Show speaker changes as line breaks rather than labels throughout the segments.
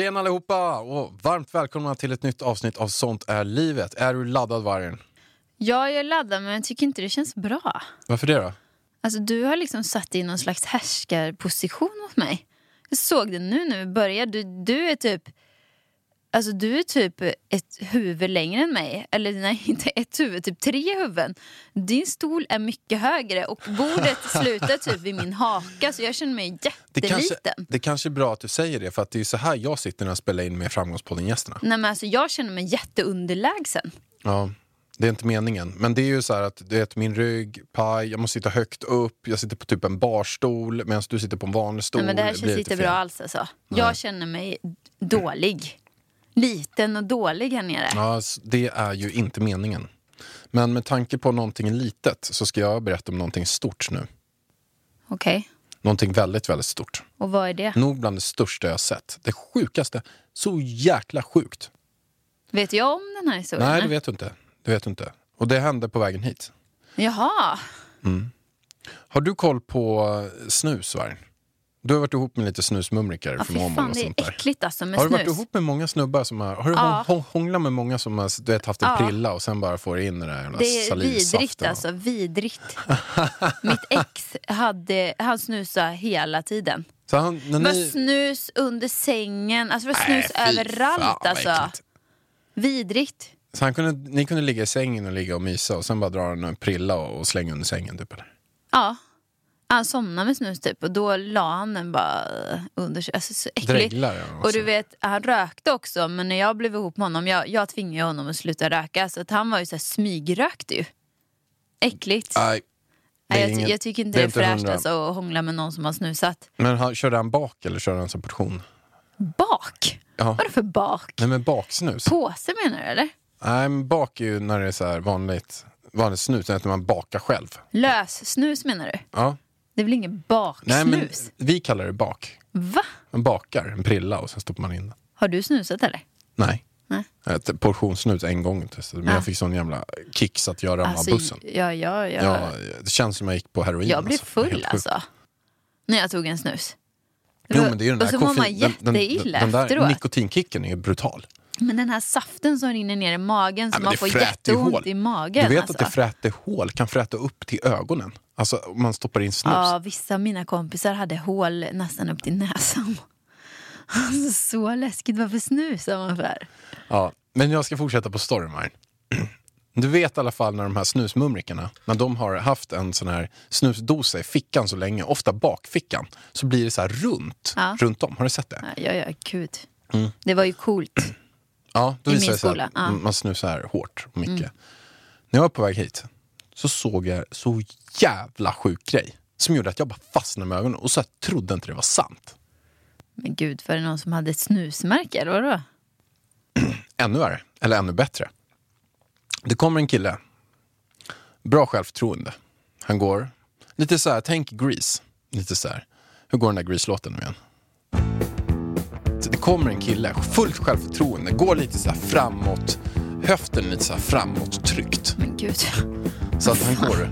Tjena allihopa och varmt välkomna till ett nytt avsnitt av Sånt är livet. Är du laddad vargen?
Jag är laddad men jag tycker inte det känns bra.
Varför det då?
Alltså du har liksom satt dig i någon slags härskarposition mot mig. Jag såg det nu när vi började. Du, du är typ Alltså du är typ ett huvud längre än mig. Eller nej, inte ett huvud, typ tre huvuden. Din stol är mycket högre och bordet slutar typ vid min haka så jag känner mig
Det
jätteliten.
kanske, det kanske är bra att du säger det för att det är så här jag sitter när jag spelar in med Framgångspodden-gästerna.
Nej men alltså jag känner mig jätteunderlägsen.
Ja, det är inte meningen. Men det är ju så här att du vet, min rygg, paj, jag måste sitta högt upp, jag sitter på typ en barstol medan du sitter på en vanlig stol.
Nej, men det här känns inte bra alls alltså. Jag känner mig dålig. Liten och dålig här nere.
Ja, det är ju inte meningen. Men med tanke på någonting litet så ska jag berätta om någonting stort nu.
Okej,
Någonting väldigt, väldigt stort.
och vad är det?
Nog bland det största jag sett. Det sjukaste. Så jäkla sjukt.
Vet jag om den här historien?
Nej, det vet du inte. Det vet du inte. Och det hände på vägen hit.
Jaha.
Har du koll på eh, snus, Varg? Du har varit ihop med lite snusmumrikar
Ja,
från Åmål och sånt där.
är äckligt alltså med
Har du
snus.
varit ihop med många snubbar som har... Har du
Ja.
hå- hånglat med många som har du vet, haft en
Ja.
prilla och sen bara får in den där jävla
Det är vidrigt alltså, vidrigt. Mitt ex hade, han snusade hela tiden.
Så han, när
Det var
ni...
snus under sängen, alltså var
Nej,
snus
fy
överallt alltså.
äckligt.
Vidrigt.
Så han kunde, ni kunde ligga i sängen och ligga och mysa och sen bara dra en prilla och, och slänga under sängen typ eller?
Ja. Han somnade med snus typ och då la han den bara under sig. Alltså så äckligt.
Dreglar ja,
Och du vet, han rökte också men när jag blev ihop med honom, jag, jag tvingade honom att sluta röka så att han var ju så här smygrökte ju. Äckligt.
Nej, det
Nej,
är
jag,
ingen-
jag tycker inte det är,
inte
fräscht
hundra.
alltså, att hångla med någon som har snusat.
Men han, körde han bak eller körde han som portion?
Bak?
Ja.
Vadå för bak?
Nej men baksnus.
Påse menar du eller?
Nej men bak är ju när det är så vanligt, vanligt snus, när man bakar själv.
Lössnus menar du?
Ja.
Det är väl ingen
Nej
baksnus?
men vi kallar det bak.
Va?
Man bakar en prilla och sen stoppar man in den.
Har du snusat eller?
Nej.
Nej.
Ett portionssnus en gång testade, men
Ah.
jag fick sån jävla kick så att jag ramlade av bussen.
Ja, ja, ja.
Ja, det känns som jag gick på heroin.
jag blev
alltså.
Full alltså. När jag tog en snus.
Jo, men det är den
och
där
så mår man
koffein- den- den-
jätteilla
den, den
efteråt.
där nikotinkicken är brutal.
Men den här saften som rinner ner i magen så
men
man får
ju hål.
jätteont i magen.
Du vet
alltså.
att det fräter hål, kan fräta upp till ögonen. Alltså om man stoppar in snus.
Ja, vissa av mina kompisar hade hål nästan upp till näsan. Alltså, så läskigt. Varför snusar man för?
Ja, men jag ska fortsätta på storyn här. Du vet i alla fall när de här snusmumrikarna, när de har haft en sån här snusdosa i fickan så länge, ofta bakfickan, så blir det så här runt,
Ja.
runt om. Har du sett det?
Ja, ja, gud.
Mm.
Det var ju coolt.
Ja, då
I
visar
min
det sig
skola,
att
ja.
Man snusar hårt och mycket. När jag var på väg hit så såg jag så jävla sjuk grej som gjorde att jag bara fastnade med ögonen och så här, trodde inte det var sant.
Men gud, var det någon som hade ett snusmärke? Eller vadå?
Ännu värre, eller ännu bättre. Det kommer en kille, bra självförtroende. Han går, lite så här, tänk Grease. Lite så här, hur går den där Grease-låten nu igen? Det kommer en kille, fullt självförtroende, går lite så här framåt, höften lite så här framåt tryckt.
Men gud.
Så att han går,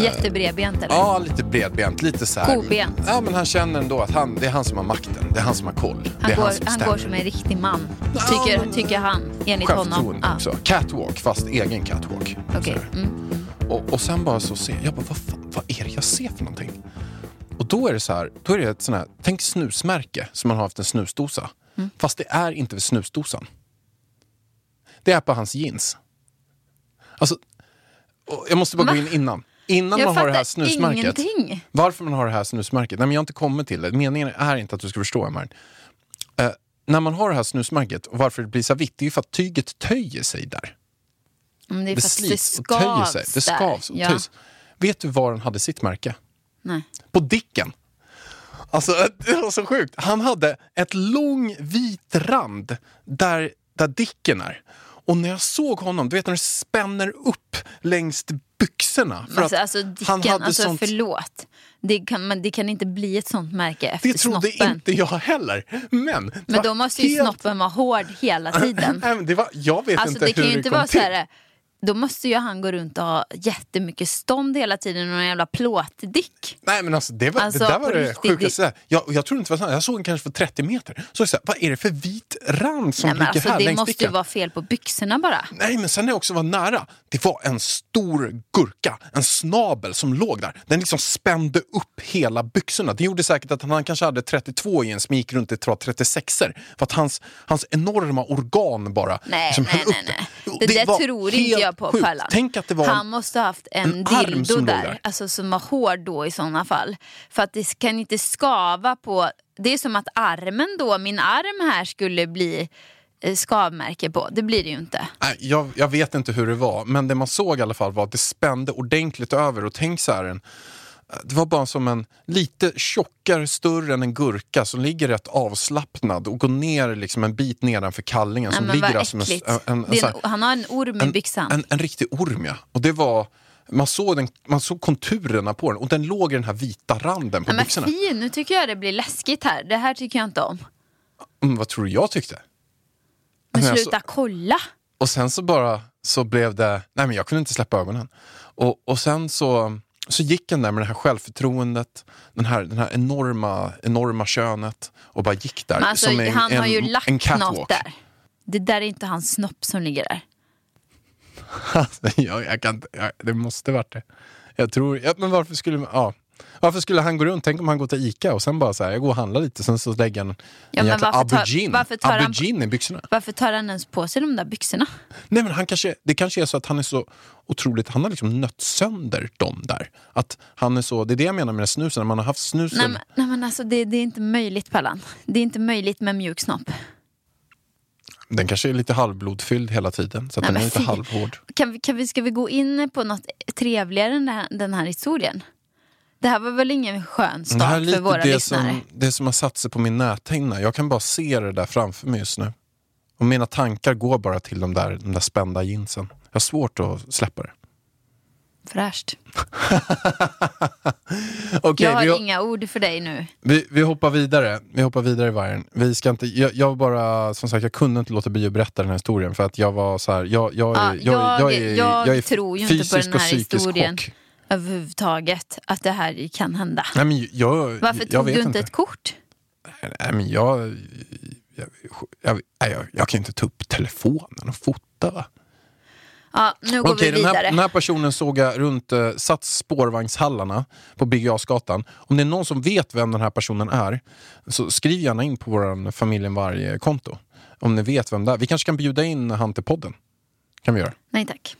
Jättebredbent eller?
ja lite bredbent, lite så här.
Kobent.
Ja men han känner ändå att han, det är han som har makten, det är han som har koll. det
Han,
är
går,
han som
han går som en riktig man.
Ja,
Tycker,
men-
tycker han, enligt honom. Ja,
också. Catwalk, fast egen catwalk. Så-
Mm.
Och, och sen bara så ser jag, jag bara, vad, vad är det jag ser för någonting? Och då är det så här, då är det ett sånt här, tänk snusmärke som man har haft en snusdosa.
Mm.
Fast det är inte vid snusdosan. Det är på hans jeans. Alltså, jag måste bara
Va?
gå in innan. Innan
Jag
man har det här snusmärket.
ingenting.
Varför man har det här snusmärket? Nej, men jag har inte kommit till det. Meningen är inte att du ska förstå, Maren. Eh, när man har det här snusmärket och varför det blir så vitt, det är ju för att tyget töjer sig där.
Men det
Det
för att det
slits och töjer sig. Det skavs och
ja.
töjs. Vet du var han hade sitt märke?
Nej.
På Dicken. Alltså, det var så sjukt. Han hade ett lång vit rand där, där Dicken är. Och när jag såg honom, du vet när det spänner upp längs byxorna. För
Alltså,
att
alltså
han
Dicken,
hade
alltså
sånt-
förlåt. Det kan, men det kan inte bli ett sånt märke efter
Det trodde
snoppen.
inte jag heller. Men, det
Men då måste ju
helt-
snoppen vara hård hela tiden.
Nej, det var, jag vet
Alltså
inte
det kan
hur
ju inte
kom
vara
till.
så här. Då måste ju han gå runt och ha jättemycket stånd hela tiden och en jävla plåtdick.
Nej men alltså det, var,
Alltså,
det där
på
var det sjukaste. Jag, jag tror inte det var sant. Jag såg den kanske för 30 meter. Så jag sa, vad är det för vit rand som
Nej,
ligger
alltså,
här
det måste ju
dicken?
vara fel på byxorna bara.
Nej men sen när jag också var nära, det var en stor gurka, en snabel som låg där. Den liksom spände upp hela byxorna. Det gjorde säkert att han kanske hade 32 i en som gick runt i 36 er För att hans, hans enorma organ bara
Nej,
liksom
nej,
höll upp
nej, nej.
det.
Det, där
var
tror inte
helt
jag på
sjukt.
Pallan.
Tänk att det var
Han måste ha haft en,
en
dildo där,
där.
Alltså, som var hård då i sådana fall. För att det kan inte skava på... Det är som att armen då, min arm här skulle bli eh, skavmärke på. Det blir det ju inte.
Nej, jag, jag vet inte hur det var, men det man såg i alla fall var att det spände ordentligt över. Och tänk så här, en, det var bara som en lite tjockare, större än en gurka som ligger rätt avslappnad och går ner liksom en bit nedanför kallingen.
Nej,
Som
men
ligger som en, en, en,
en,
här-
han har en orm i
en,
byxan.
en, riktig orm ja. Och det var, man såg, den, man såg konturerna på den och den låg i den här vita randen på
Nej, men
byxorna.
fy, nu tycker jag det blir läskigt här. Det här tycker jag inte om.
Mm, vad tror du jag tyckte?
Men
Men
sluta kolla.
Och sen så bara så blev det, nej men jag kunde inte släppa ögonen. Och, och sen så, så gick han där med det här självförtroendet, den här, den här enorma, enorma könet och bara gick där.
Alltså,
som en,
han
en,
har ju
en
lagt
catwalk.
något där. Det där är inte hans snopp som ligger där.
jag, jag kan, jag, det måste varit det. Jag tror, ja, men varför skulle, ja. Varför skulle han gå runt? Tänk om han går till Ica och sen bara så här, jag går och handlar lite, sen så lägger han en
Ja, men
jäkla
tar-
aubergine,
varför tar han-
aubergine i byxorna.
Varför tar han ens på sig de där byxorna?
Nej men han kanske, det kanske är så att han är så otroligt, han har liksom nött sönder dem där. Att han är så, det är det jag menar med snusen, när man har haft snusen.
Nej men, nej, men alltså, det, det är inte möjligt Pallan. Det är inte möjligt med mjuk snopp.
Den kanske är lite halvblodfylld hela tiden, så att
Nej,
den är lite halvhård.
Kan vi, kan vi, ska vi gå in på något trevligare än den här, den här historien? Det här var väl ingen skön
Det här är
start
lite
för våra
det
lyssnare?
som, det som har satt sig på min näthinna. Jag kan bara se det där framför mig just nu. Och mina tankar går bara till de där, de där spända jeansen. Jag har svårt att släppa det.
Fräscht.
Okej,
jag har
vi,
inga ord för dig nu.
vi, vi hoppar vidare. Vi hoppar vidare i vargen. Vi ska inte, jag, jag bara, som sagt, jag kunde inte låta bli att berätta den här historien för att jag var så här, jag, jag, är,
Ja,
jag, jag,
jag-
är,
jag
jag är
tror ju inte på den här historien.
chock.
Överhuvudtaget, att det här kan hända.
Nej, men jag,
Varför
jag
tog du inte ett kort?
Nej, men jag, jag, jag, jag, kan inte ta upp telefonen och fota. Va?
Ja, nu går
Okej,
vi
den här,
vidare.
den här personen såg jag runt eh, Sats spårvagnshallarna på Birger. Om det är någon som vet vem den här personen är, så skriv gärna in på vår Familjen Varg-konto. Om ni vet vem det är. Vi kanske kan bjuda in han till podden. kan vi göra.
Nej tack.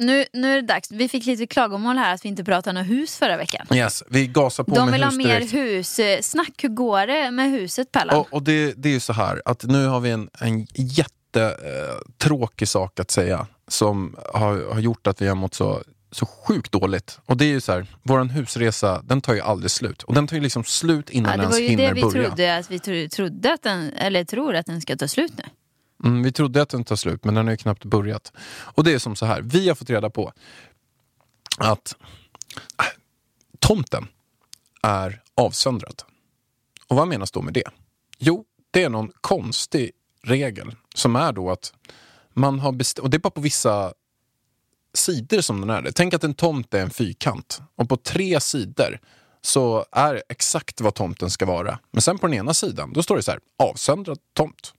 Nu, nu är det dags. Vi fick lite klagomål här att vi inte pratade om hus förra veckan.
Yes, vi gasar på
De
med
vill ha
hus
mer
direkt.
hussnack. Hur går det med huset Pallan?
Och, och det, det är ju så här att nu har vi en, en jättetråkig sak att säga som har, har gjort att vi har mått så, så sjukt dåligt. Och det är ju så här, våran husresa den tar ju aldrig slut. Och den tar ju liksom slut innan
ja, det
den
var
ens
ju det
hinner
vi
börja.
trodde att vi tro, trodde att den, eller tror att den ska ta slut nu.
Mm, vi trodde att den tar slut men den har ju knappt börjat. Och det är som så här, vi har fått reda på att äh, tomten är avsöndrad. Och vad menas då med det? Jo, det är någon konstig regel som är då att man har bestämt, och det är bara på vissa sidor som den är det. Tänk att en tomt är en fyrkant och på tre sidor så är exakt vad tomten ska vara. Men sen på den ena sidan, då står det så här, avsöndrad tomt.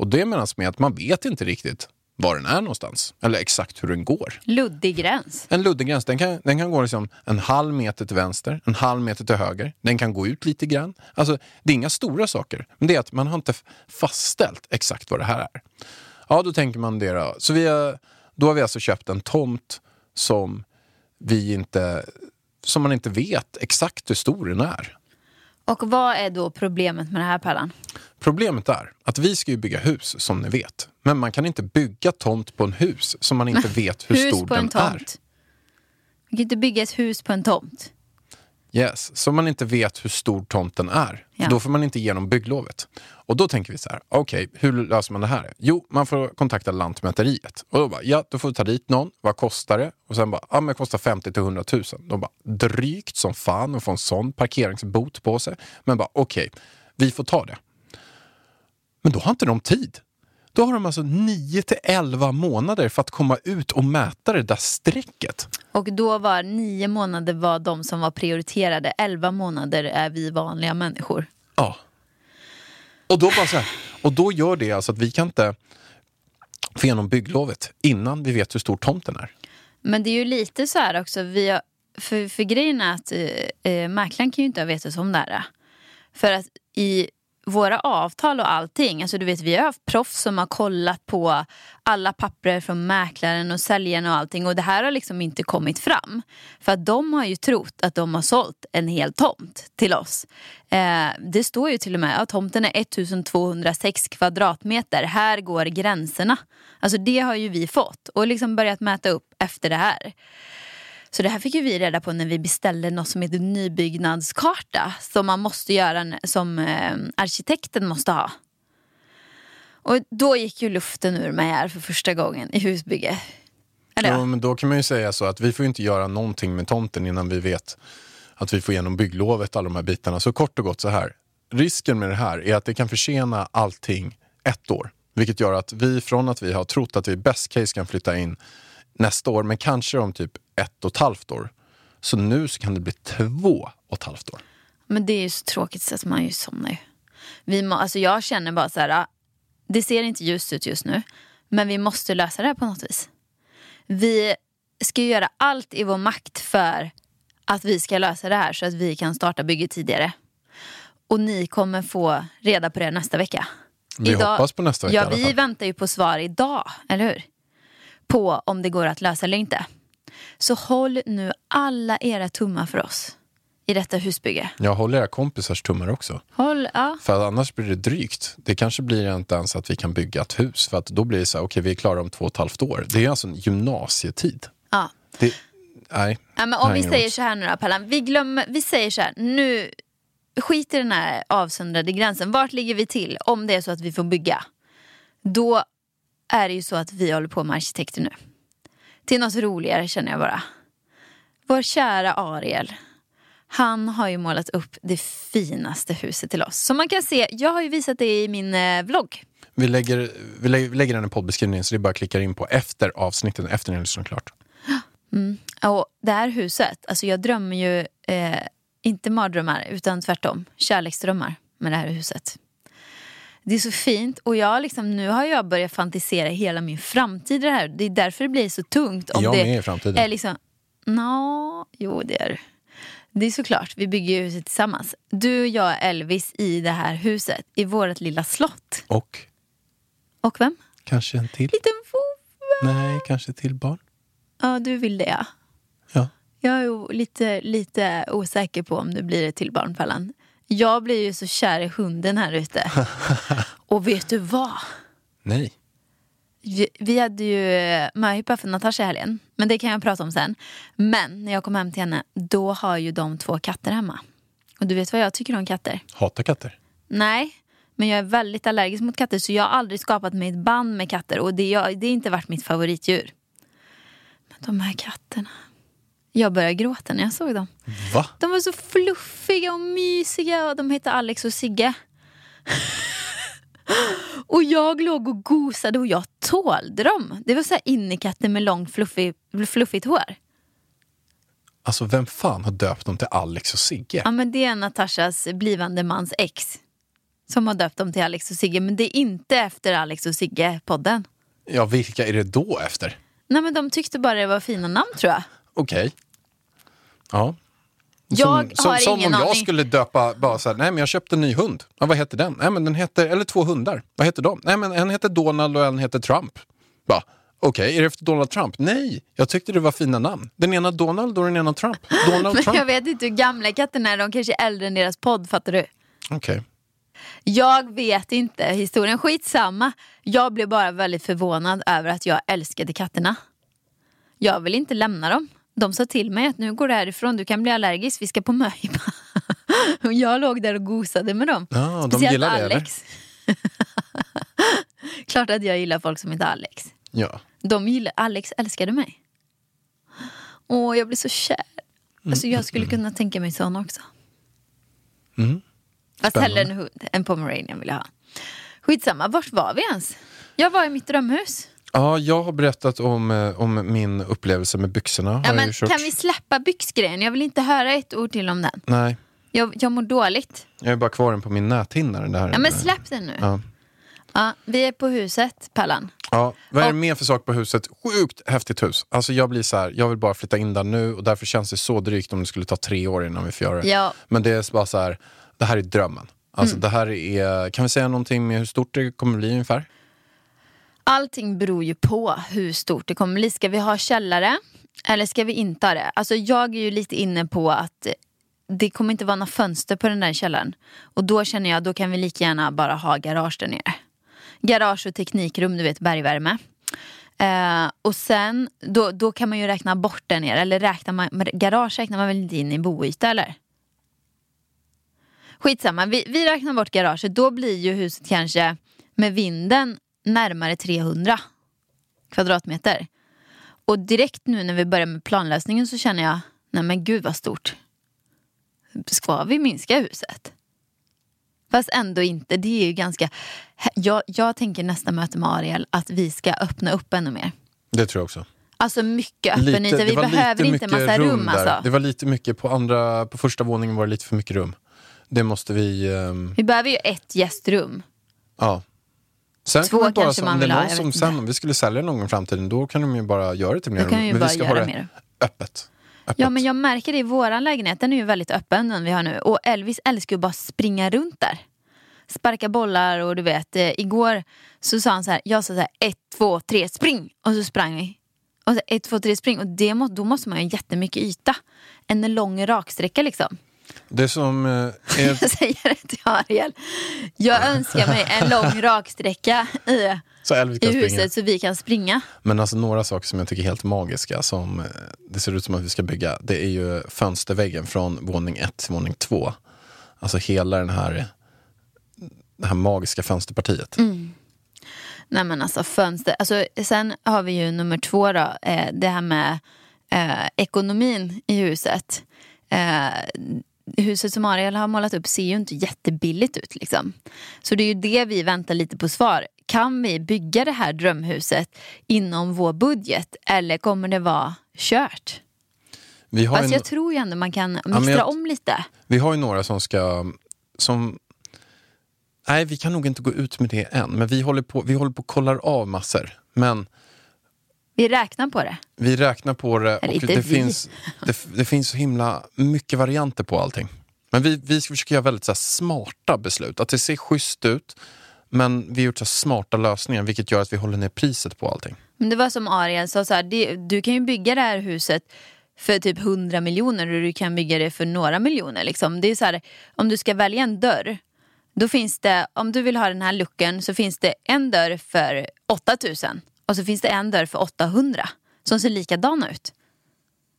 Och det menas med att man vet inte riktigt var den är någonstans. Eller exakt hur den går.
Luddig gräns.
En luddig gräns, den kan, den kan gå liksom en halv meter till vänster, en halv meter till höger. Den kan gå ut lite grann. Alltså, det är inga stora saker, men det är att man har inte fastställt exakt vad det här är. Ja, då tänker man det då. Så vi har, då har vi alltså köpt en tomt som vi inte som man inte vet exakt hur stor den är.
Och vad är då problemet med det här Pallan?
Problemet är att vi ska ju bygga hus som ni vet. Men man kan inte bygga tomt på en hus som man inte vet hur
hus
stor
på en
den är.
tomt. Man kan inte bygga ett hus på en tomt.
Yes, så man inte vet hur stor tomten är.
Ja.
Då får man inte igenom bygglovet. Och då tänker vi så här, okej, hur löser man det här? Jo, man får kontakta Lantmäteriet. Och då bara, ja, då får du ta dit någon. Vad kostar det? Och sen bara, ja men det kostar 50 till 100 000. De bara, drygt som fan att få en sån parkeringsbot på sig. Men bara, okej, vi får ta det. Men då har inte de tid. Då har de alltså 9 till 11 månader för att komma ut och mäta det där strecket.
Och då var nio månader var de som var prioriterade. Elva månader är vi vanliga människor.
Ja. Och då, bara så här, och då gör det alltså att vi kan inte få igenom bygglovet innan vi vet hur stor tomten är.
Men det är ju lite så här också. Vi har, för, för grejen är att eh, eh, mäklaren kan ju inte ha vetat om det här. För att i våra avtal och allting, alltså du vet vi har haft proffs som har kollat på alla papper från mäklaren och säljaren och allting och det här har liksom inte kommit fram. För att de har ju trott att de har sålt en hel tomt till oss. Eh, det står ju till och med att tomten är 1206 kvadratmeter, här går gränserna. Alltså det har ju vi fått och liksom börjat mäta upp efter det här. Så det här fick ju vi reda på när vi beställde något som heter nybyggnadskarta som man måste göra, som eh, arkitekten måste ha. Och då gick ju luften ur mig här för första gången i husbygge. Eller
ja. men då kan man ju säga så att vi får inte göra någonting med tomten innan vi vet att vi får igenom bygglovet, alla de här bitarna. Så kort och gott så här. Risken med det här är att det kan försena allting ett år. Vilket gör att vi från att vi har trott att vi best case kan flytta in nästa år, men kanske om typ ett och ett halvt år. Så nu så kan det bli två och ett halvt år.
Men det är ju så tråkigt så att man ju somnar ju. Vi må, alltså jag känner bara så här, ah, det ser inte ljust ut just nu. Men vi måste lösa det här på något vis. Vi ska ju göra allt i vår makt för att vi ska lösa det här så att vi kan starta bygget tidigare. Och ni kommer få reda på det nästa vecka.
Vi hoppas på nästa vecka
Ja, vi väntar ju på svar idag, eller hur? På om det går att lösa eller inte. Så håll nu alla era tummar för oss i detta husbygge.
Jag håller era kompisars tummar också.
Håll, ja.
För annars blir det drygt. Det kanske blir inte ens att vi kan bygga ett hus. För att då blir det så här, okej vi är klara om två och ett halvt år. Det är alltså en gymnasietid.
ja.
Det, nej.
Ja, men om vi säger så här nu då Pallan, vi, glömmer, vi säger så här, nu skit i den här avsöndrade gränsen. Vart ligger vi till om det är så att vi får bygga? Då är det ju så att vi håller på med arkitekter nu. Till något roligare känner jag bara. Vår kära Ariel, han har ju målat upp det finaste huset till oss. Som man kan se, jag har ju visat det i min eh, vlogg.
Vi lägger, vi lägger, vi lägger den i poddbeskrivningen så det är bara att klicka in på efter avsnittet, efter ni har lyssnat klart.
Och det här huset, alltså jag drömmer ju eh, inte mardrömmar utan tvärtom kärleksdrömmar med det här huset. Det är så fint och jag liksom, nu har jag börjat fantisera hela min framtid i det här. Det är därför det blir så tungt. Om
Jag
det
med i framtiden.
Är liksom, Nå, jo det är det. Det är såklart, vi bygger ju huset tillsammans. Du, jag och Elvis i det här huset, i vårt lilla slott.
Och
Och vem?
kanske en till?
Liten vovve.
Nej, kanske till barn?
Ja, du vill det ja.
Ja.
Jag är lite, lite osäker på om det blir ett till barn Pallan. Jag blir ju så kär i hunden här ute. Och vet du vad?
Nej.
Vi, vi hade ju eh, möhippa för Natasha i helgen. Men det kan jag prata om sen. Men när jag kom hem till henne, då har ju de två katter hemma. Och du vet vad jag tycker om katter?
Hatar katter.
Nej, men jag är väldigt allergisk mot katter så jag har aldrig skapat mig ett band med katter och det, jag, det har inte varit mitt favoritdjur. Men de här katterna. Jag började gråta när jag såg dem.
Va?
De var så fluffiga och mysiga och de hette Alex och Sigge. och jag låg och gosade och jag tålde dem. Det var så här innekatter med långt fluffig, fluffigt hår.
Alltså vem fan har döpt dem till Alex och Sigge?
Ja men det är Natashas blivande mans ex. Som har döpt dem till Alex och Sigge. Men det är inte efter Alex och Sigge-podden.
Ja, vilka är det då efter?
Nej men de tyckte bara det var fina namn tror jag.
Okej. Ja.
Jag
som,
har
som, som
ingen
om jag
aning.
skulle döpa, bara så här, nej men jag köpte en ny hund. Ja, vad heter den? Nej men den heter, eller två hundar. Vad heter de? Nej men en heter Donald och en heter Trump. Bara, Okej, är det efter Donald Trump? Nej, jag tyckte det var fina namn. Den ena Donald och den ena Trump. Donald
Men
Trump.
jag vet inte hur gamla katterna är, de kanske är äldre än deras podd, fattar du?
Okej.
Jag vet inte historien, skitsamma. Jag blev bara väldigt förvånad över att jag älskade katterna. Jag vill inte lämna dem. De sa till mig att nu går du härifrån, du kan bli allergisk, vi ska på möhippa. Och jag låg där och gosade med dem.
Ja, de
Speciellt
gillar det?
Alex. Klart att jag gillar folk som heter Alex.
Ja.
De gillar, Alex älskade mig. Åh, jag blir så kär. Alltså jag skulle kunna tänka mig sån också. Fast
Spännande.
hellre en hund, en pomeranian vill jag ha. Skitsamma, vart var vi ens? Jag var i mitt drömhus.
Ja, jag har berättat om, eh, om min upplevelse med byxorna.
Ja, men kan vi släppa byxgrejen? Jag vill inte höra ett ord till om den.
Nej,
Jag, jag mår dåligt.
jag är bara kvar den på min näthinna. Den där.
Ja, men släpp den nu.
Ja.
Ja, vi är på huset, Pallan.
Ja, vad är det mer för sak på huset? Sjukt häftigt hus. Alltså jag blir så här, jag vill bara flytta in där nu och därför känns det så drygt om det skulle ta tre år innan vi får göra det.
Ja.
Men det är bara så här, det här är drömmen. Alltså
Mm.
det här är, kan vi säga någonting med hur stort det kommer bli ungefär?
Allting beror ju på hur stort det kommer bli. Ska vi ha källare eller ska vi inte ha det? Alltså jag är ju lite inne på att det kommer inte vara några fönster på den där källaren. Och då känner jag, då kan vi lika gärna bara ha garage där nere. Garage och teknikrum, du vet bergvärme. Eh, och sen, då, då kan man ju räkna bort där nere. Eller räknar man, garage räknar man väl inte in i boyta eller? Skitsamma, vi, vi räknar bort garaget. Då blir ju huset kanske med vinden närmare 300 kvadratmeter. Och direkt nu när vi börjar med planlösningen så känner jag, nej men gud vad stort. Ska vi minska huset? Fast ändå inte, det är ju ganska... Jag, jag tänker nästa möte med Ariel att vi ska öppna upp ännu mer.
Det tror jag också.
Alltså mycket öppen yta, vi behöver
lite
inte massa rum,
där.
alltså.
Det var lite mycket, på, andra, på första våningen var det lite för mycket rum. Det måste vi... ehm,
Vi behöver ju ett gästrum.
ja. Sen
Två
bara,
kanske man vill ha,
som sen, om vi skulle sälja någon gång i framtiden, då kan de ju bara göra det till mer Men vi ska ha det
mer.
öppet. öppet.
Ja men jag märker det i våran lägenhet, den är ju väldigt öppen den vi har nu. Och Elvis älskar ju bara springa runt där. Sparka bollar och du vet, eh, igår så sa han så här, jag sa så här, ett, två, tre, spring! Och så sprang vi. Och så ett, två, tre, spring. Och det må, då måste man ju ha jättemycket yta. En lång raksträcka liksom.
Det som eh, är
Jag säger det till Ariel. Jag önskar mig en lång raksträcka i,
så
i
springa.
huset så vi kan springa.
Men alltså några saker som jag tycker är helt magiska som eh, det ser ut som att vi ska bygga. Det är ju fönsterväggen från våning ett till våning två. Alltså hela den här, det här magiska fönsterpartiet.
Mm. Nej men alltså fönster. Alltså, sen har vi ju nummer två då. Eh, det här med eh, ekonomin i huset. Eh, huset som Ariel har målat upp ser ju inte jättebilligt ut liksom. Så det är ju det vi väntar lite på svar. Kan vi bygga det här drömhuset inom vår budget eller kommer det vara kört?
Vi har,
Fast
ju,
jag tror ju ändå man kan mixtra
men jag-
om lite.
vi har ju några som ska, som Nej, vi kan nog inte gå ut med det än. Men vi håller på, vi håller på och kollar av massor. Men
Vi räknar på det.
Vi räknar på det
Eller
och det
vi.
finns, det, det finns så himla mycket varianter på allting. Men vi, vi ska försöka göra väldigt så smarta beslut. Att det ser schysst ut, men vi har gjort så smarta lösningar vilket gör att vi håller ner priset på allting.
Men det var som Ariel sa, så här, det, du kan ju bygga det här huset för typ 100 miljoner och du kan bygga det för några miljoner. Liksom. Det är så här, om du ska välja en dörr, då finns det, om du vill ha den här looken så finns det en dörr för 8000 och så finns det en dörr för 800 som ser likadana ut.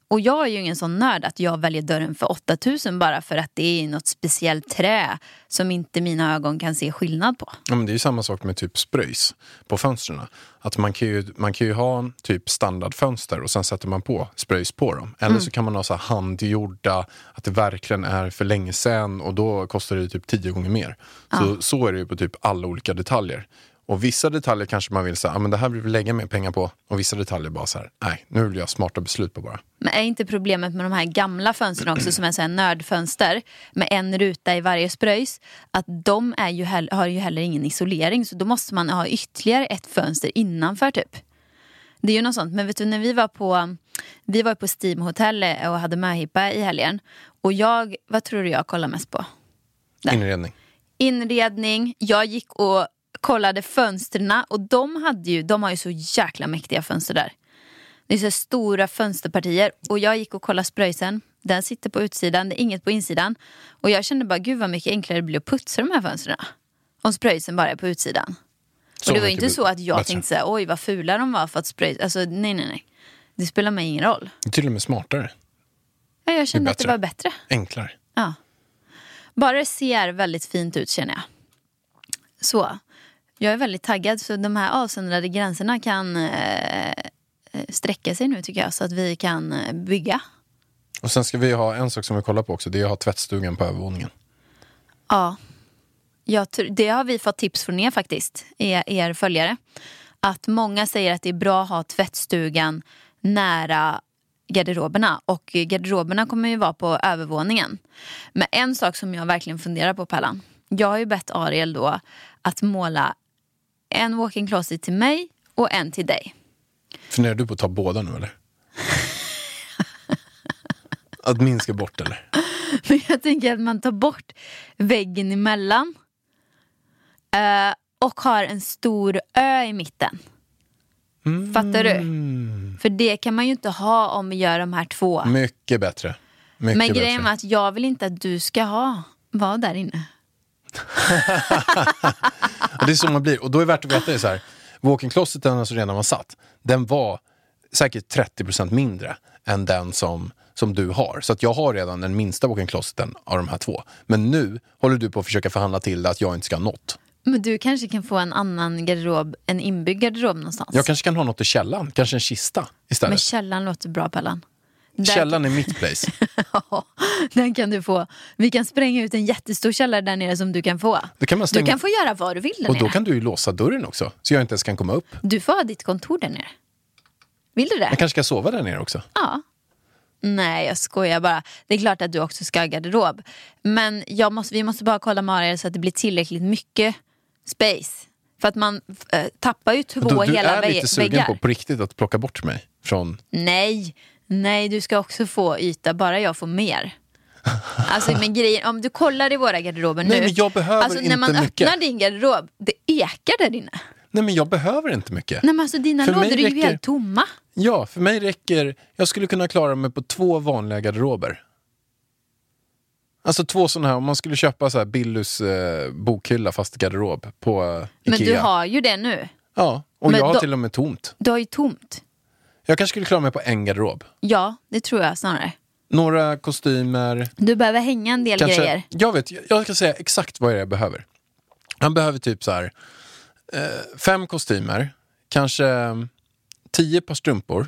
Och jag är ju ingen sån nörd att jag väljer dörren för 8000 bara för att det är något speciellt trä som inte mina ögon kan se skillnad på.
Ja, men det är ju samma sak med typ spröjs på fönstren. Att man kan, ju, man kan ju ha typ standardfönster och sen sätter man på spröjs på dem. Eller så kan man ha så handgjorda, att det verkligen är för länge sedan och då kostar det typ tio gånger mer. Så, så är det ju på typ alla olika detaljer. Och vissa detaljer kanske man vill säga, ah, men det här vill vi lägga mer pengar på. Och vissa detaljer bara så här, nej, nu vill jag ha smarta beslut på bara.
Men är inte problemet med de här gamla fönstren också som är så här nördfönster med en ruta i varje spröjs att de är ju har ju heller ingen isolering så då måste man ha ytterligare ett fönster innanför typ. Det är ju något sånt. Men vet du när vi var på vi var på Steam Hotel och hade möhippa i helgen och jag, vad tror du jag kollade mest på? Där.
Inredning.
Inredning, jag gick och kollade fönstren och de, hade ju, de har ju så jäkla mäktiga fönster där. Det är så stora fönsterpartier och jag gick och kollade spröjsen. Den sitter på utsidan, det är inget på insidan. Och jag kände bara, gud vad mycket enklare det blir att putsa de här fönstren. Om spröjsen bara är på utsidan.
Så
och det var inte så att jag
bättre.
tänkte så här, oj vad fula de var för att spröj... Alltså nej nej nej. Det spelar mig ingen roll.
Det är Till och med smartare.
Ja, Jag kände att det var bättre.
Enklare.
Ja. Bara det ser väldigt fint ut känner jag. Så. Jag är väldigt taggad så de här avsöndrade gränserna kan eh, eh, sträcka sig nu tycker jag så att vi kan eh, bygga.
Och sen ska vi ha en sak som vi kollar på också. Det är att ha tvättstugan på övervåningen.
Ja. Jag, det har vi fått tips från er faktiskt, er, er följare. Att många säger att det är bra att ha tvättstugan nära garderoberna. Och garderoberna kommer ju vara på övervåningen. Men en sak som jag verkligen funderar på Pallan. Jag har ju bett Ariel då att måla en walk-in closet till mig och en till dig.
Funderar du på att ta båda nu eller? att minska bort eller?
Men jag tänker att man tar bort väggen emellan. Eh, och har en stor ö i mitten. Fattar du? För det kan man ju inte ha om vi gör de här två.
Mycket bättre. Mycket
Men
bättre.
grejen är att jag vill inte att du ska ha vara där inne.
Det är så man blir. Och då är det värt att veta det så här. Walk-in closeten alltså redan var satt. Den var säkert 30% mindre än den som, som du har. Så att jag har redan den minsta walk-in closeten av de här två. Men nu håller du på att försöka förhandla till att jag inte ska ha något.
Men du kanske kan få en annan garderob, en inbyggd garderob någonstans.
Jag kanske kan ha något i källaren. Kanske en kista istället.
Men källaren låter bra Pellan. Där
Källaren är mitt place.
Ja, den kan du få. Vi kan spränga ut en jättestor källare där nere som du kan få.
Då kan man
Du
stänga...
kan få göra vad du vill där
Och då
nere.
kan du ju låsa dörren också. Så jag inte ens kan komma upp.
Du får ha ditt kontor där nere. Vill du det?
Jag kanske ska sova där nere också.
Ja. Nej, jag skojar bara. Det är klart att du också ska ha garderob. Men måste, vi måste bara kolla med Ariel så att det blir tillräckligt mycket space. För att man äh, tappar ju två
Du, du
hela
är
vä-
lite sugen
väggar.
på på riktigt att plocka bort mig från...
Nej, nej du ska också få yta, bara jag får mer. Alltså men grejen, om du kollar i våra garderober
Nej,
nu.
men jag behöver
alltså, när
inte
man
mycket.
öppnar din garderob, det ekar där inne.
Nej men jag behöver inte mycket.
Nej men alltså dina
För
lådor är ju
räcker-
helt tomma.
Ja, för mig räcker... Jag skulle kunna klara mig på två vanliga garderober. Alltså två sådana här, om man skulle köpa så här Billys eh, bokhylla fast garderob på eh,
Men
Ikea.
du har ju det nu.
Ja, och
Men
jag har
då-
till och med tomt.
Du har ju tomt.
Jag kanske skulle klara mig på en garderob.
Ja, det tror jag snarare.
Några kostymer.
Du behöver hänga en del
Kanske,
grejer.
jag vet, jag- ska säga exakt vad jag behöver. Jag behöver typ så här eh, fem kostymer, kanske eh, tio par strumpor,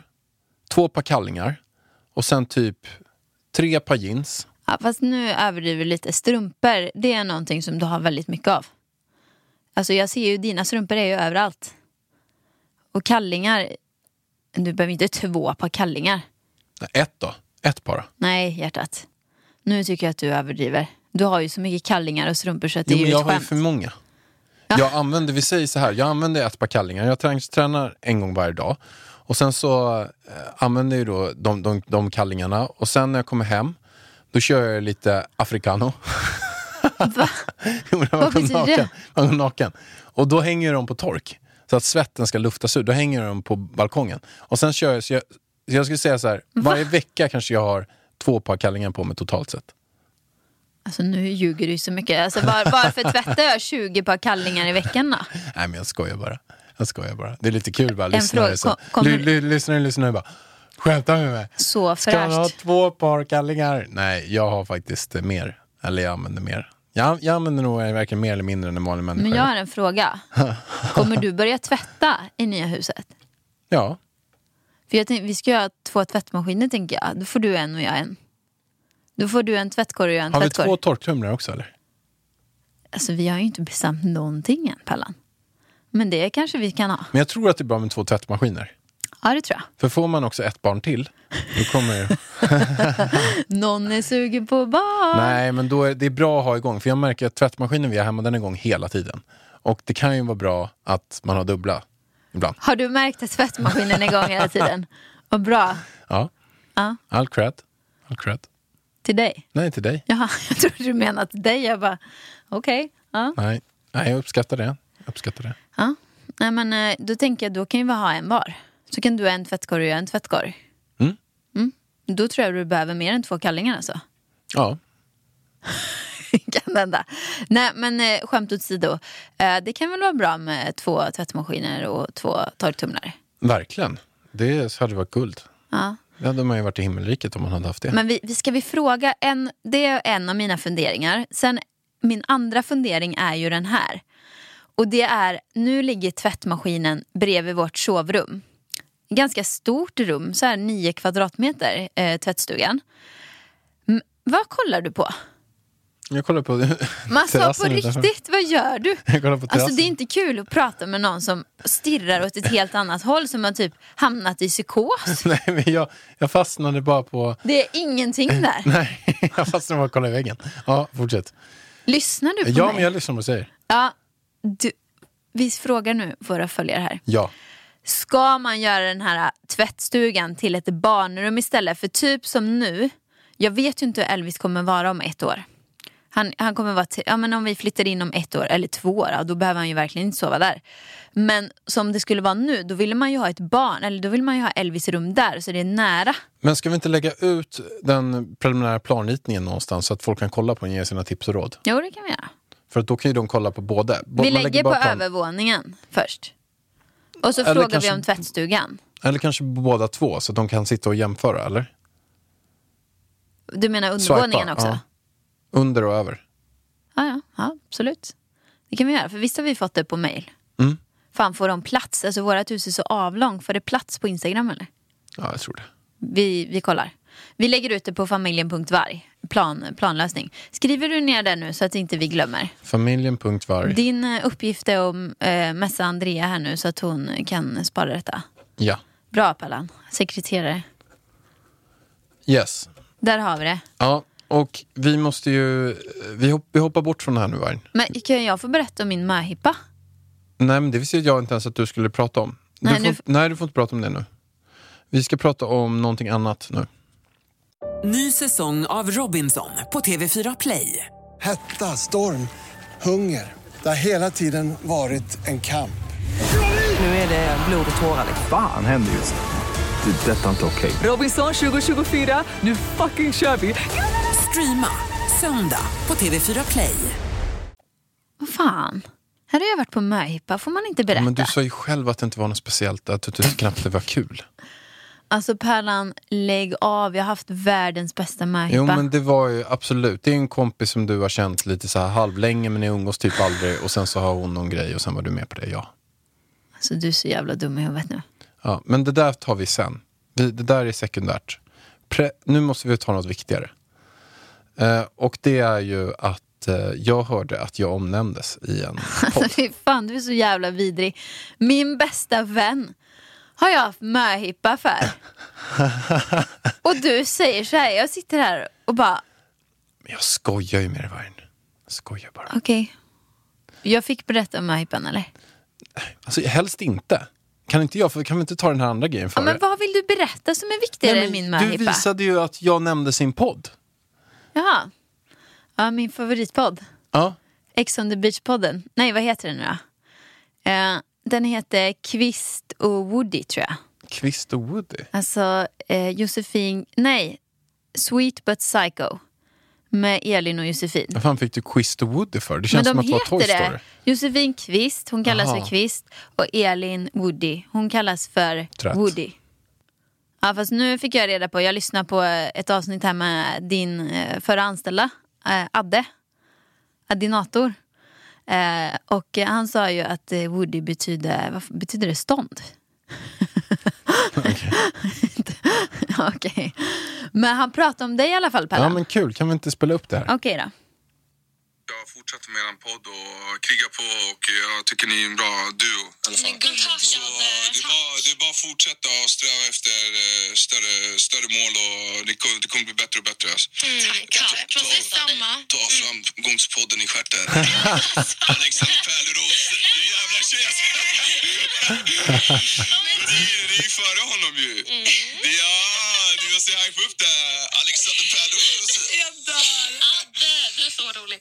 två par kallingar och sen typ tre par jeans.
Ja, fast nu överdriver du lite. Strumpor, det är någonting som du har väldigt mycket av. Alltså jag ser ju, dina strumpor är ju överallt. Och kallingar, du behöver inte två par kallingar.
Ett då, ett par.
Nej, hjärtat. Nu tycker jag att du överdriver. Du har ju så mycket kallingar och strumpor så att det
Jo,
är
men
ju
jag
ett
har ju
skämt.
för många. Jag använder, vi säger så här, jag använder ett par kallingar. Jag tränar, en gång varje dag. Och sen så eh, använder jag då de, de, de kallingarna. Och sen när jag kommer hem, då kör jag lite africano.
Va?
Jo,
Vad betyder
naken.
det?
Man går naken. Och då hänger de på tork. Så att svetten ska luftas ut. Då hänger de på balkongen. Och sen kör jag, så jag, så jag skulle säga så här, varje vecka kanske jag har två par kallingar på mig totalt sett.
Alltså nu ljuger du så mycket. Alltså, var, varför tvättar jag 20 par kallingar i veckan då?
Nej men jag skojar bara. Jag skojar bara. Det är lite kul bara. Lyssnare,
fråga, kom-
lyssnare, lyssnare bara. Skämtar med mig?
Så
Ska man ha
fräscht.
två par kallingar? Nej, jag har faktiskt mer. Eller jag använder mer. Jag, jag använder nog verkligen mer eller mindre än en vanlig människa.
Men jag har en fråga. Kommer du börja tvätta i nya huset?
Ja,
För jag tänkte, vi ska ha två tvättmaskiner tänker jag. Då får du en och jag en. Då får du en tvättkorg och jag en
har vi
tvättkorg.
två torktumlare också eller?
Alltså vi har ju inte bestämt någonting än Pallan. Men det kanske vi kan ha.
Men jag tror att det är bra med två tvättmaskiner.
Ja, det tror jag.
För får man också ett barn till, då kommer...
Någon är sugen på barn.
Nej, men då är det är bra att ha igång. För jag märker att tvättmaskinen vi har hemma, den är igång hela tiden. Och det kan ju vara bra att man har dubbla ibland.
Har du märkt att tvättmaskinen är igång hela tiden? Vad bra.
Ja,
Ja,
all cred. All cred.
till dig.
Nej, till dig.
Jaha, jag trodde du menade till dig. Jag bara, okej. Ja.
Nej. Nej, jag uppskattar det. Jag uppskattar det.
ja. Nej, men eh, då tänker jag, då kan vi ha en var. Så kan du ha en tvättkorg och jag en tvättkorg.
Mm.
Mm. Då tror jag du behöver mer än två kallingar alltså.
Ja,
kan hända. Nej, men eh, skämt åsido. Eh, det kan väl vara bra med två tvättmaskiner och två torktumlare.
verkligen. Det hade varit guld.
Ja.
Det hade man ju varit i himmelriket om man hade haft det.
Men vi, vi ska vi fråga, en, det är en av mina funderingar. Sen min andra fundering är ju den här. Och det är, nu ligger tvättmaskinen bredvid vårt sovrum. Ganska stort rum, så här nio kvadratmeter, eh, tvättstugan. M- vad kollar du på?
Jag kollar på
Man sa på riktigt, vad gör du? Alltså det är inte kul att prata med någon som stirrar åt ett helt annat håll som har typ hamnat i psykos.
Nej, men jag, jag fastnade bara på...
Det är ingenting där.
Nej, jag fastnade bara och kollade i väggen. Ja, fortsätt.
Lyssnar du på
Ja,
mig?
men jag lyssnar på vad du säger.
Ja, du, vi frågar nu våra följare här.
Ja.
Ska man göra den här tvättstugan till ett barnrum istället? För typ som nu, jag vet ju inte hur Elvis kommer vara om ett år. Han, han kommer vara, ja men om vi flyttar in om ett år eller två år, ja, då behöver han ju verkligen inte sova där. Men som det skulle vara nu, då vill man ju ha ett barn, eller då vill man ju ha Elvis rum där, så det är nära.
Men ska vi inte lägga ut den preliminära planritningen någonstans så att folk kan kolla på den och ge sina tips och råd?
Jo, det kan vi göra.
För då kan ju de kolla på både. Bo-
Vi
man
lägger på
plan-
övervåningen först. Och så
Eller
frågar
kanske-
vi om tvättstugan.
Eller kanske båda två så att de kan sitta och jämföra, eller?
Du menar undervåningen också?
ja. Under och över.
Ja, ja, ja, absolut. Det kan vi göra, för visst har vi fått det på mail.
Mm.
Fan, får de plats? Alltså vårat hus är så avlångt. Får det plats på Instagram eller?
Ja, jag tror det.
Vi, vi kollar. Vi lägger ut det på familjen.varg. Plan, planlösning. Skriver du ner det nu så att inte vi glömmer?
Familjen.varg.
Din eh, uppgift är att eh, messa Andrea här nu så att hon kan spara detta.
Ja.
Bra Pallan. Sekreterare.
Yes.
Där har vi det.
Ja, och vi måste ju... Vi, hopp, vi hoppar bort från det här nu, Varg.
Men kan jag få berätta om min möhippa?
Nej, men det visste jag inte ens att du skulle prata om. Du
Nej,
får,
nu-
nej, du får inte prata om det nu. Vi ska prata om någonting annat nu.
Ny säsong av Robinson på TV4 Play.
Hetta, storm, hunger. Det har hela tiden varit en kamp.
Nu är det blod och tårar. liksom.
Fan händer just nu. Det. Detta är inte okej.
Robinson 2024, nu fucking kör vi! Streama söndag på TV4 Play.
Vad fan? Här har jag varit på möhippa. Får man inte berätta?
Men du sa ju själv att det inte var något speciellt, att du tyckte knappt det var kul.
Alltså Pärlan, lägg av. Jag har haft världens bästa möhippa.
Jo, men det var ju absolut. Det är en kompis som du har känt lite så här halvlänge, men ni umgås typ aldrig. Och sen så har hon någon grej och sen var du med på det, ja.
Alltså du är så jävla dum i huvudet nu.
ja men det där tar vi sen. Vi, det där är sekundärt. Pre, nu måste vi ta något viktigare. Eh, och det är ju att eh, jag hörde att jag omnämndes i en podd.
Fy fan, du är så jävla vidrig. Min bästa vän har jag haft möhippa för. och du säger så här, jag sitter här och bara,
Men jag skojar ju med dig, Vargen. Jag skojar bara.
okej. Jag fick berätta om möhippan eller?
Alltså, helst inte. Kan inte jag, för kan vi inte ta den här andra grejen
Ja,
före?
men vad vill du berätta som är viktigare
Nej,
än min
du
möhippa?
visade ju att jag nämnde sin podd.
Jaha. Ja, min favoritpodd.
Ja.
Ex on the beach-podden. Nej, vad heter den nu då? Eh, den heter Kvist och Woody tror jag.
Kvist och Woody.
Alltså eh, Josefin, nej, Sweet but Psycho. Med Elin och Josefin.
Vad fan fick du Kvist och Woody för? Det känns
de
som att det var Toy Story.
det. Josefin Kvist, hon kallas
Aha.
för Kvist. Och Elin Woody, hon kallas för
Trött.
Woody. Ja, fast nu fick jag reda på, jag lyssnade på ett avsnitt här med din eh, förra anställda, eh, Adde. Addinator. Eh, och han sa ju att eh, Woody betyder, vad betyder det stånd? Okej. Men han pratade om dig i alla fall, Pelle.
Ja men kul, kan vi inte spela upp det här?
Okej då.
Jag fortsätta med er podd och kriga på och jag tycker ni är en bra duo. i alla fall. Så det är bara, det är bara att fortsätta och sträva efter eh, större, större mål och det kommer, det kommer bli bättre och bättre. Alltså.
Tack. Detsamma.
Ta framgångspodden i stjärten. Alexander Pärleros, du jävla tjej! Det är det är före honom ju. Det är, ja, du måste hypa upp det. Alexander Pärleros.
Jag dör. Adde, du är så rolig.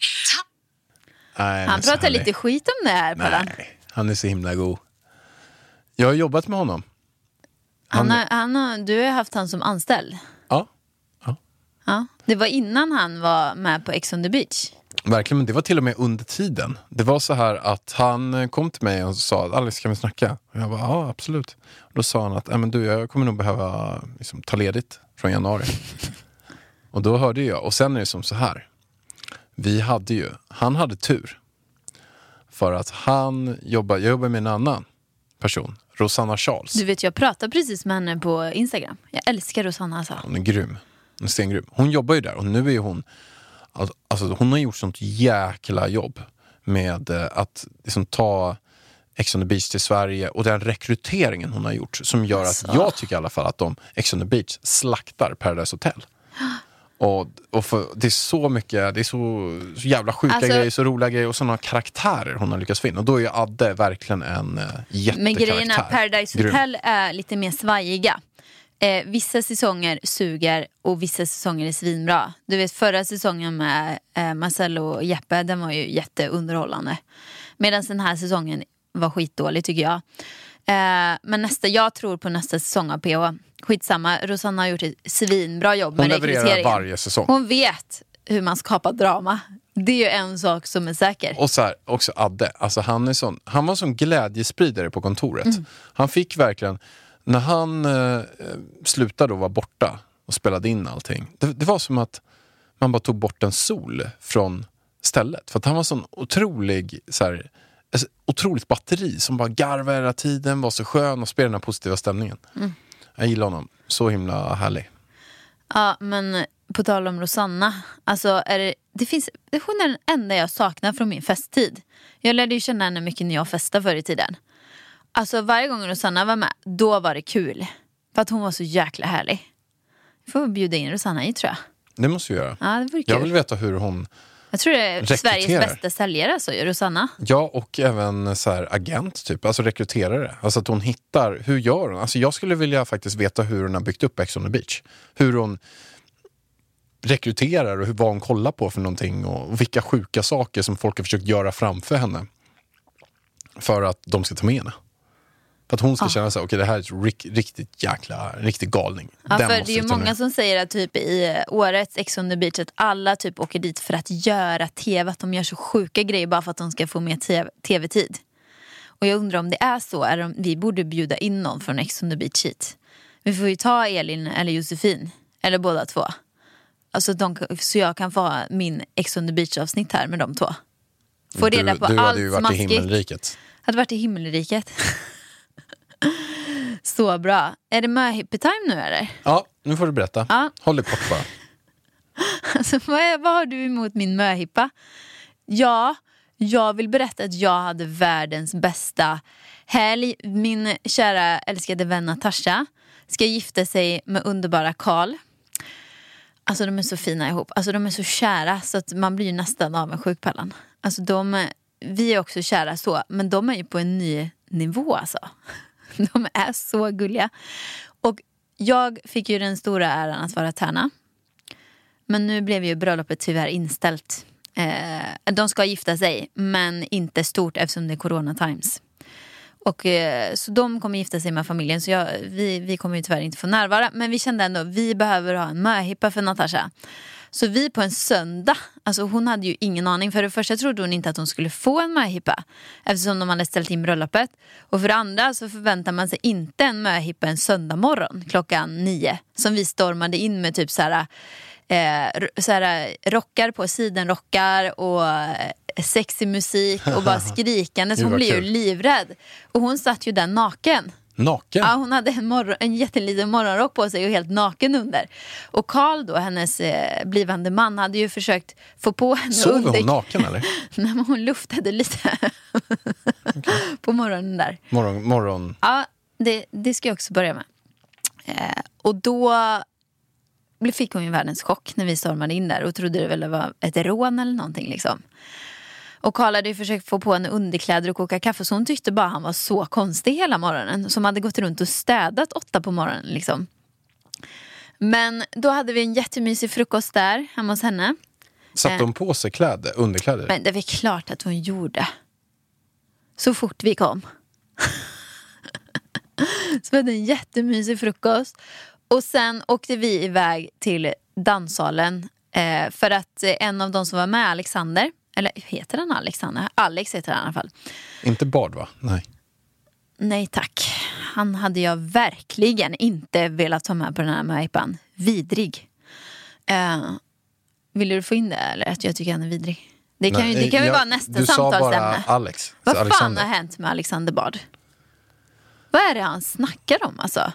Nej,
Han pratar
är-
lite skit om det här Pallan.
Nej, han är så himla god. Jag har jobbat med honom.
Han har, han har, du har haft han som anställd.
Ja,
Ja. Det var innan han var med på Ex on the beach.
Verkligen. Men det var till och med under tiden. Det var så här att han eh, kom till mig och sa Alex, kan vi snacka? Och jag bara, ja absolut. Och då sa han att, "Nej, men du, jag kommer nog behöva liksom, ta ledigt från januari. och då hörde jag, och sen är det som så här. Vi hade ju, han hade tur. För att han jobbar, jag jobbar med en annan person, Rosanna Charles.
Du vet, jag pratade precis med henne på Instagram. Jag älskar Rosanna alltså.
Hon är grym. Hon är stengrym. Hon jobbar ju där och nu är hon... Alltså, alltså, hon har gjort sånt jäkla jobb med eh, att liksom, ta Ex on the beach till Sverige och den rekryteringen hon har gjort som gör
Alltså.
att jag tycker i alla fall att de, Ex on the beach, slaktar Paradise Hotel. Och, och för, det är så mycket, det är så, så jävla sjuka
Alltså-
grejer, så roliga grejer och sådana karaktärer hon har lyckats få in. Och då är ju Adde verkligen en uh, jättekaraktär.
Men att Paradise
Grym.
Hotel är lite mer svajiga. Eh, vissa säsonger suger och vissa säsonger är svinbra. Du vet förra säsongen med eh, Marcello och Jeppe, den var ju jätteunderhållande. Medan den här säsongen var skitdålig tycker jag. Eh, men nästa, jag tror på nästa säsong av PH. Skitsamma, Rosanna har gjort ett svinbra jobb
Hon
med
levererar
rekryteringen.
varje säsong.
Hon vet hur man skapar drama. Det är ju en sak som är säker.
Och så här, också Adde, alltså han, är sån, han var sån glädjespridare på kontoret.
Mm.
Han fick verkligen, när han eh, slutade och var borta och spelade in allting, det, det var som att man bara tog bort en sol från stället. För att han var sån otrolig, så här, ett otroligt batteri som bara garvade hela tiden, var så skön och spelade den här positiva stämningen.
Mm.
Jag gillar honom, så himla härlig.
Ja, men på tal om Rosanna. Alltså, är det, det finns, hon är den enda jag saknar från min festtid. Jag lärde ju känna henne mycket när jag festade förr i tiden. Alltså varje gång Rosanna var med, då var det kul. För att hon var så jäkla härlig. Vi får bjuda in Rosanna hit tror jag.
Det måste vi göra.
Ja, det vore
Jag
kul.
vill veta hur hon
Jag tror det är
Rekryterar.
Sveriges bästa säljare, alltså, Rosanna.
Ja, och även så här, agent, typ. alltså rekryterare. Alltså att hon hittar, hur gör hon? Alltså jag skulle vilja faktiskt veta hur hon har byggt upp Ex on the beach. Hur hon rekryterar och hur, vad hon kollar på för någonting och vilka sjuka saker som folk har försökt göra framför henne. För att de ska ta med henne. För att hon ska
Ah.
känna sig, okej det här är rik, riktigt jäkla, riktig galning.
Ja,
Den
för det är ju många
med.
som säger att typ i årets Ex on the beach att alla typ åker dit för att göra tv. Att de gör så sjuka grejer bara för att de ska få mer TV tv-tid. Och jag undrar om det är så, eller om vi borde bjuda in någon från Ex on the beach hit. Vi får ju ta Elin eller Josefin, eller båda två. Alltså de, så jag kan få ha min Ex on the beach avsnitt här med de två. Få reda
du,
på
du
allt
hade ju varit i
smaskigt.
himmelriket.
Hade varit i himmelriket. så bra. Är det möhippie-time nu eller?
Ja, nu får du berätta.
Ja.
Håll det kort bara.
Alltså, vad, är, vad har du emot min möhippa? Ja, jag vill berätta att jag hade världens bästa helg. Min kära älskade vän Natasha ska gifta sig med underbara Karl. Alltså de är så fina ihop. Alltså de är så kära så att man blir nästan avundsjuk på Allan. Alltså de, vi är också kära så, men de är ju på en ny nivå alltså. De är så gulliga. Och jag fick ju den stora äran att vara tärna. Men nu blev ju bröllopet tyvärr inställt. Eh, de ska gifta sig, men inte stort eftersom det är corona times. Och, eh, så de kommer gifta sig med familjen, så jag, vi, vi kommer ju tyvärr inte få närvara. Men vi kände ändå vi behöver ha en möhippa för Natasha. Så vi på en söndag, alltså hon hade ju ingen aning. För det första trodde hon inte att hon skulle få en möhippa eftersom de hade ställt in bröllopet. Och för det andra så förväntar man sig inte en möhippa en söndag morgon klockan nio. Som vi stormade in med typ så här, eh, så här rockar på, sidenrockar och eh, sexig musik och bara skrikandes. Hon blir ju livrädd. Och hon satt ju där naken.
Naken?
Ja, hon hade en, morgon, en jätteliten morgonrock på sig och helt naken under. Och Karl då, hennes eh, blivande man, hade ju försökt få på henne
Sover
under...
hon naken eller?
Nej, men hon luftade lite på morgonen där.
Morgon, morgon.
Ja, det, det ska jag också börja med. Eh, och då fick hon ju världens chock när vi stormade in där och trodde det väl var ett rån eller någonting liksom. Och Karl hade ju försökt få på henne underkläder och koka kaffe så hon tyckte bara han var så konstig hela morgonen. Som hade gått runt och städat åtta på morgonen liksom. Men då hade vi en jättemysig frukost där hemma hos henne.
Satte hon på sig kläder, underkläder?
Men det är väl klart att hon gjorde. Så fort vi kom. så vi hade en jättemysig frukost. Och sen åkte vi iväg till danssalen. Eh, för att eh, en av de som var med, Alexander, eller heter han Alexander? Alex heter han i alla fall.
Inte Bard va? Nej.
Nej tack. Han hade jag verkligen inte velat ta med på den här möhippan. Vidrig. Eh, vill du få in det eller att jag tycker han är vidrig? Det kan, ju, det
Nej,
kan ju
jag-
vara nästa
Du sa bara
samtalsämne.
Alex.
Vad fan
Alexander.
har hänt med Alexander Bard? Vad är det han snackar om alltså?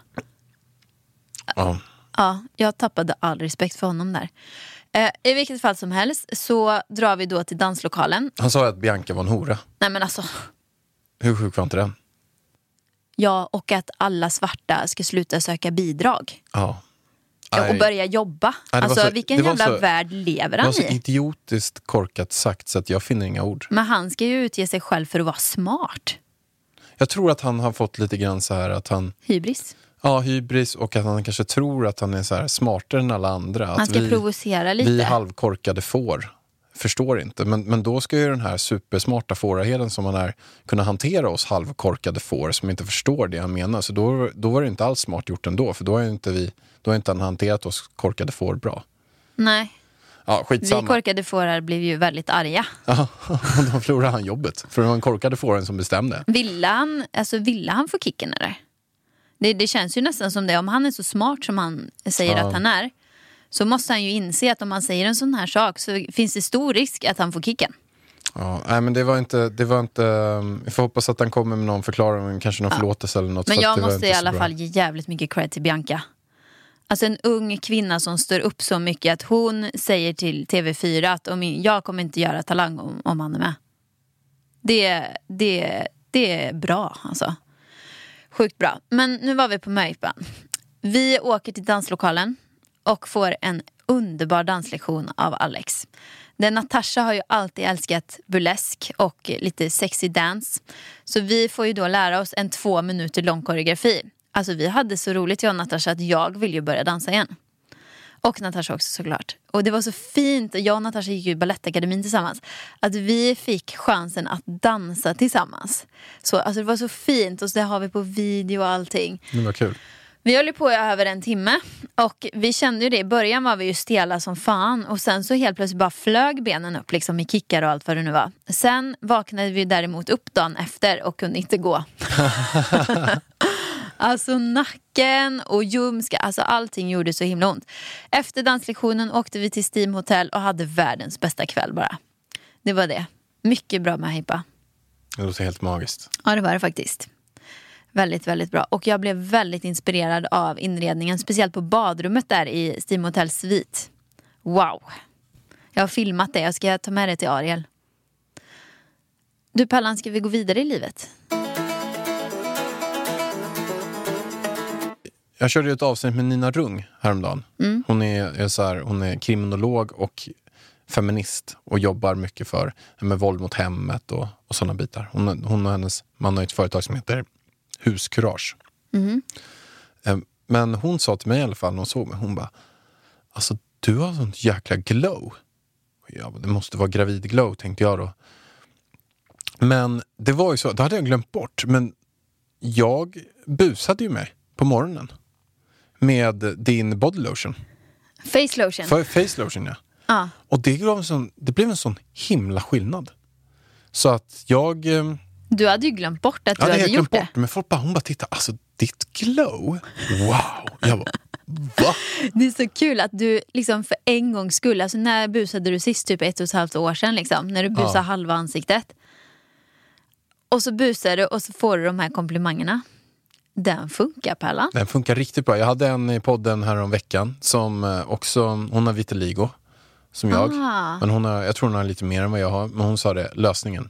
Ja.
Ja, jag tappade all respekt för honom där. Eh, I vilket fall som helst så drar vi då till danslokalen.
Han sa ju att Bianca var en hora.
Nej men alltså,
Hur sjuk var inte den?
ja och att alla svarta ska sluta söka bidrag.
Ja.
Ja, och börja jobba.
Nej,
alltså
så-
vilken jävla
så-
värld lever
Det var
han
så
i?
idiotiskt korkat sagt så att jag finner inga ord.
Men han ska ju utge sig själv för att vara smart.
Jag tror att han har fått lite grann så här att han,
Hybris.
Ja hybris och att han kanske tror att han är så smartare än alla andra.
Han
att
ska
vi,
provocera lite.
vi halvkorkade får förstår inte. Men, men då ska ju den här supersmarta fåraheden som han är kunna hantera oss halvkorkade får som inte förstår det han menar. Så då, då var det inte alls smart gjort ändå. För då har inte, vi, då har inte han hanterat oss korkade får bra.
Nej,
Ja,
vi
skitsamma.
korkade fårar blev ju väldigt arga.
Ja, då förlorade han jobbet. För det var den korkade fåren som bestämde.
Ville han, alltså, ville han få kicken eller? Det, det känns ju nästan som det. Om han är så smart som han säger
Ja.
att han är. Så måste han ju inse att om han säger en sån här sak så finns det stor risk att han får kicken.
Ja, nej, men det var inte, det var inte, um, vi får hoppas att han kommer med någon förklaring, kanske någon förlåtelse eller något.
Men jag måste i alla
bra.
fall ge jävligt mycket cred till Bianca. Alltså en ung kvinna som står upp så mycket att hon säger till TV4 att om jag kommer inte göra Talang om, om han är med. Det, det, det är bra alltså. Sjukt bra. Men nu var vi på möhippan. Vi åker till danslokalen och får en underbar danslektion av Alex. Den Natasha har ju alltid älskat burlesk och lite sexy dance. Så vi får ju då lära oss en två minuter lång koreografi. Alltså vi hade så roligt jag och Natasha att jag vill ju börja dansa igen. Och Natasha också såklart. Och det var så fint, jag och Natasha gick ju Balettakademin tillsammans. Att vi fick chansen att dansa tillsammans. Så, alltså det var så fint och så det har vi på video och allting.
Det var kul.
Vi höll ju på i över en timme och vi kände ju det. I början var vi ju stela som fan och sen så helt plötsligt bara flög benen upp liksom i kickar och allt vad det nu var. Sen vaknade vi däremot upp dagen efter och kunde inte gå. Alltså nacken och ljumska, alltså allting gjorde så himla ont. Efter danslektionen åkte vi till Steam Hotel och hade världens bästa kväll bara. Det var det. Mycket bra med Hippa.
Det låter helt magiskt.
Ja det var det faktiskt. Väldigt, väldigt bra. Och jag blev väldigt inspirerad av inredningen. Speciellt på badrummet där i Steam Hotel svit. Wow. Jag har filmat det. Jag ska ta med det till Ariel. Du Pallan, ska vi gå vidare i livet?
Jag körde ju ett avsnitt med Nina Rung häromdagen. Hon, är, är så här, hon är kriminolog och feminist och jobbar mycket för med våld mot hemmet och, och sådana bitar. Hon, hon och hennes man har ett företag som heter Huskurage. Eh, Men hon sa till mig i alla fall när hon såg mig, hon bara Alltså du har sånt jäkla glow. Bara, det måste vara gravid glow tänkte jag då. Men det var ju så, det hade jag glömt bort. Men jag busade ju mig på morgonen med din body lotion.
Face lotion.
För face lotion ja.
Ja.
Och det, gav en sån, det blev en sån himla skillnad. Så att jag... eh,
Du hade ju glömt bort att du
hade
hade gjort
bort det. Men folk bara, hon bara titta, alltså ditt glow. Wow. Jag bara, va?
Det är så kul att du liksom för en gångs skull, alltså när busade du sist? Typ ett och ett halvt år sedan liksom. När du busade
Ja.
halva ansiktet. Och så busar du och så får du de här komplimangerna. Den funkar Pärlan.
Den funkar riktigt bra. Jag hade en i podden här om veckan som eh, också, hon har vitiligo som jag.
Ah.
Men hon har, jag tror hon har lite mer än vad jag har. Men hon sa det, lösningen.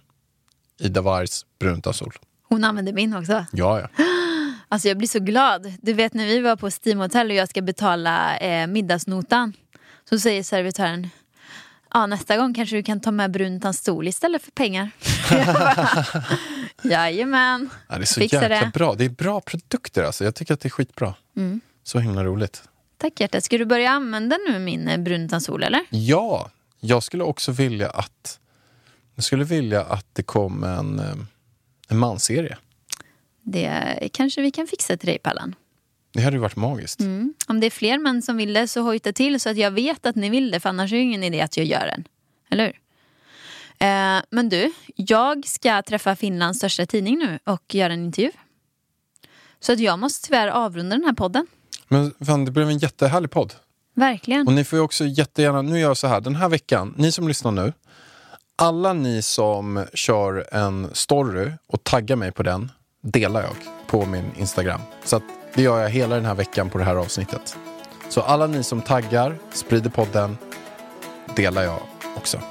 Ida Wargs bruntazol.
Hon använder min också.
Ja, ja.
Alltså jag blir så glad. Du vet när vi var på Steam Hotel och jag ska betala eh, middagsnotan. Så säger servitören. Ja nästa gång kanske du kan ta med bruntans stol istället för pengar. Jajamän.
ja det är så
Fixar
jäkla
det.
bra. Det är bra produkter alltså. Jag tycker att det är skitbra.
Mm.
Så himla roligt.
Tack hjärtat. Ska du börja använda nu min eh, bruntans stol eller?
Ja, jag skulle också vilja att jag skulle vilja att det kom en, eh, en mansserie.
Det kanske vi kan fixa till dig Pallan.
Det hade ju varit magiskt.
Mm. Om det är fler män som vill det så hojta till så att jag vet att ni vill det för annars är det ingen idé att jag gör den. Eller hur? Eh, men du, jag ska träffa Finlands största tidning nu och göra en intervju. Så att jag måste tyvärr avrunda den här podden.
Men fan, det blev en jättehärlig podd.
Verkligen.
Och ni får ju också jättegärna, nu gör jag så här, den här veckan, ni som lyssnar nu, alla ni som kör en story och taggar mig på den, delar jag på min Instagram. Så att det gör jag hela den här veckan på det här avsnittet. Så alla ni som taggar, sprider podden, delar jag också.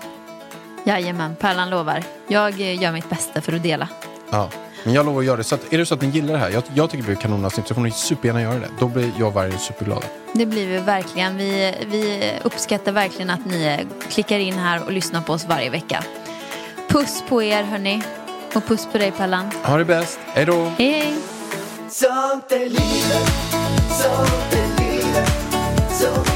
Jajamän, Pärlan lovar. Jag eh, gör mitt bästa för att dela.
Ja. Men jag lovar att göra det. Så att, är det så att ni gillar det här, jag, jag tycker det blir kanonavsnitt, så får ni supergärna göra det. Då blir jag och Vargen superglada.
Det blir vi verkligen. Vi, vi uppskattar verkligen att ni eh, klickar in här och lyssnar på oss varje vecka. Puss på er hörni. Och puss på dig Pallan.
Ha det bäst, hej då!
Hej hej!
Sånt är livet, sånt är livet Så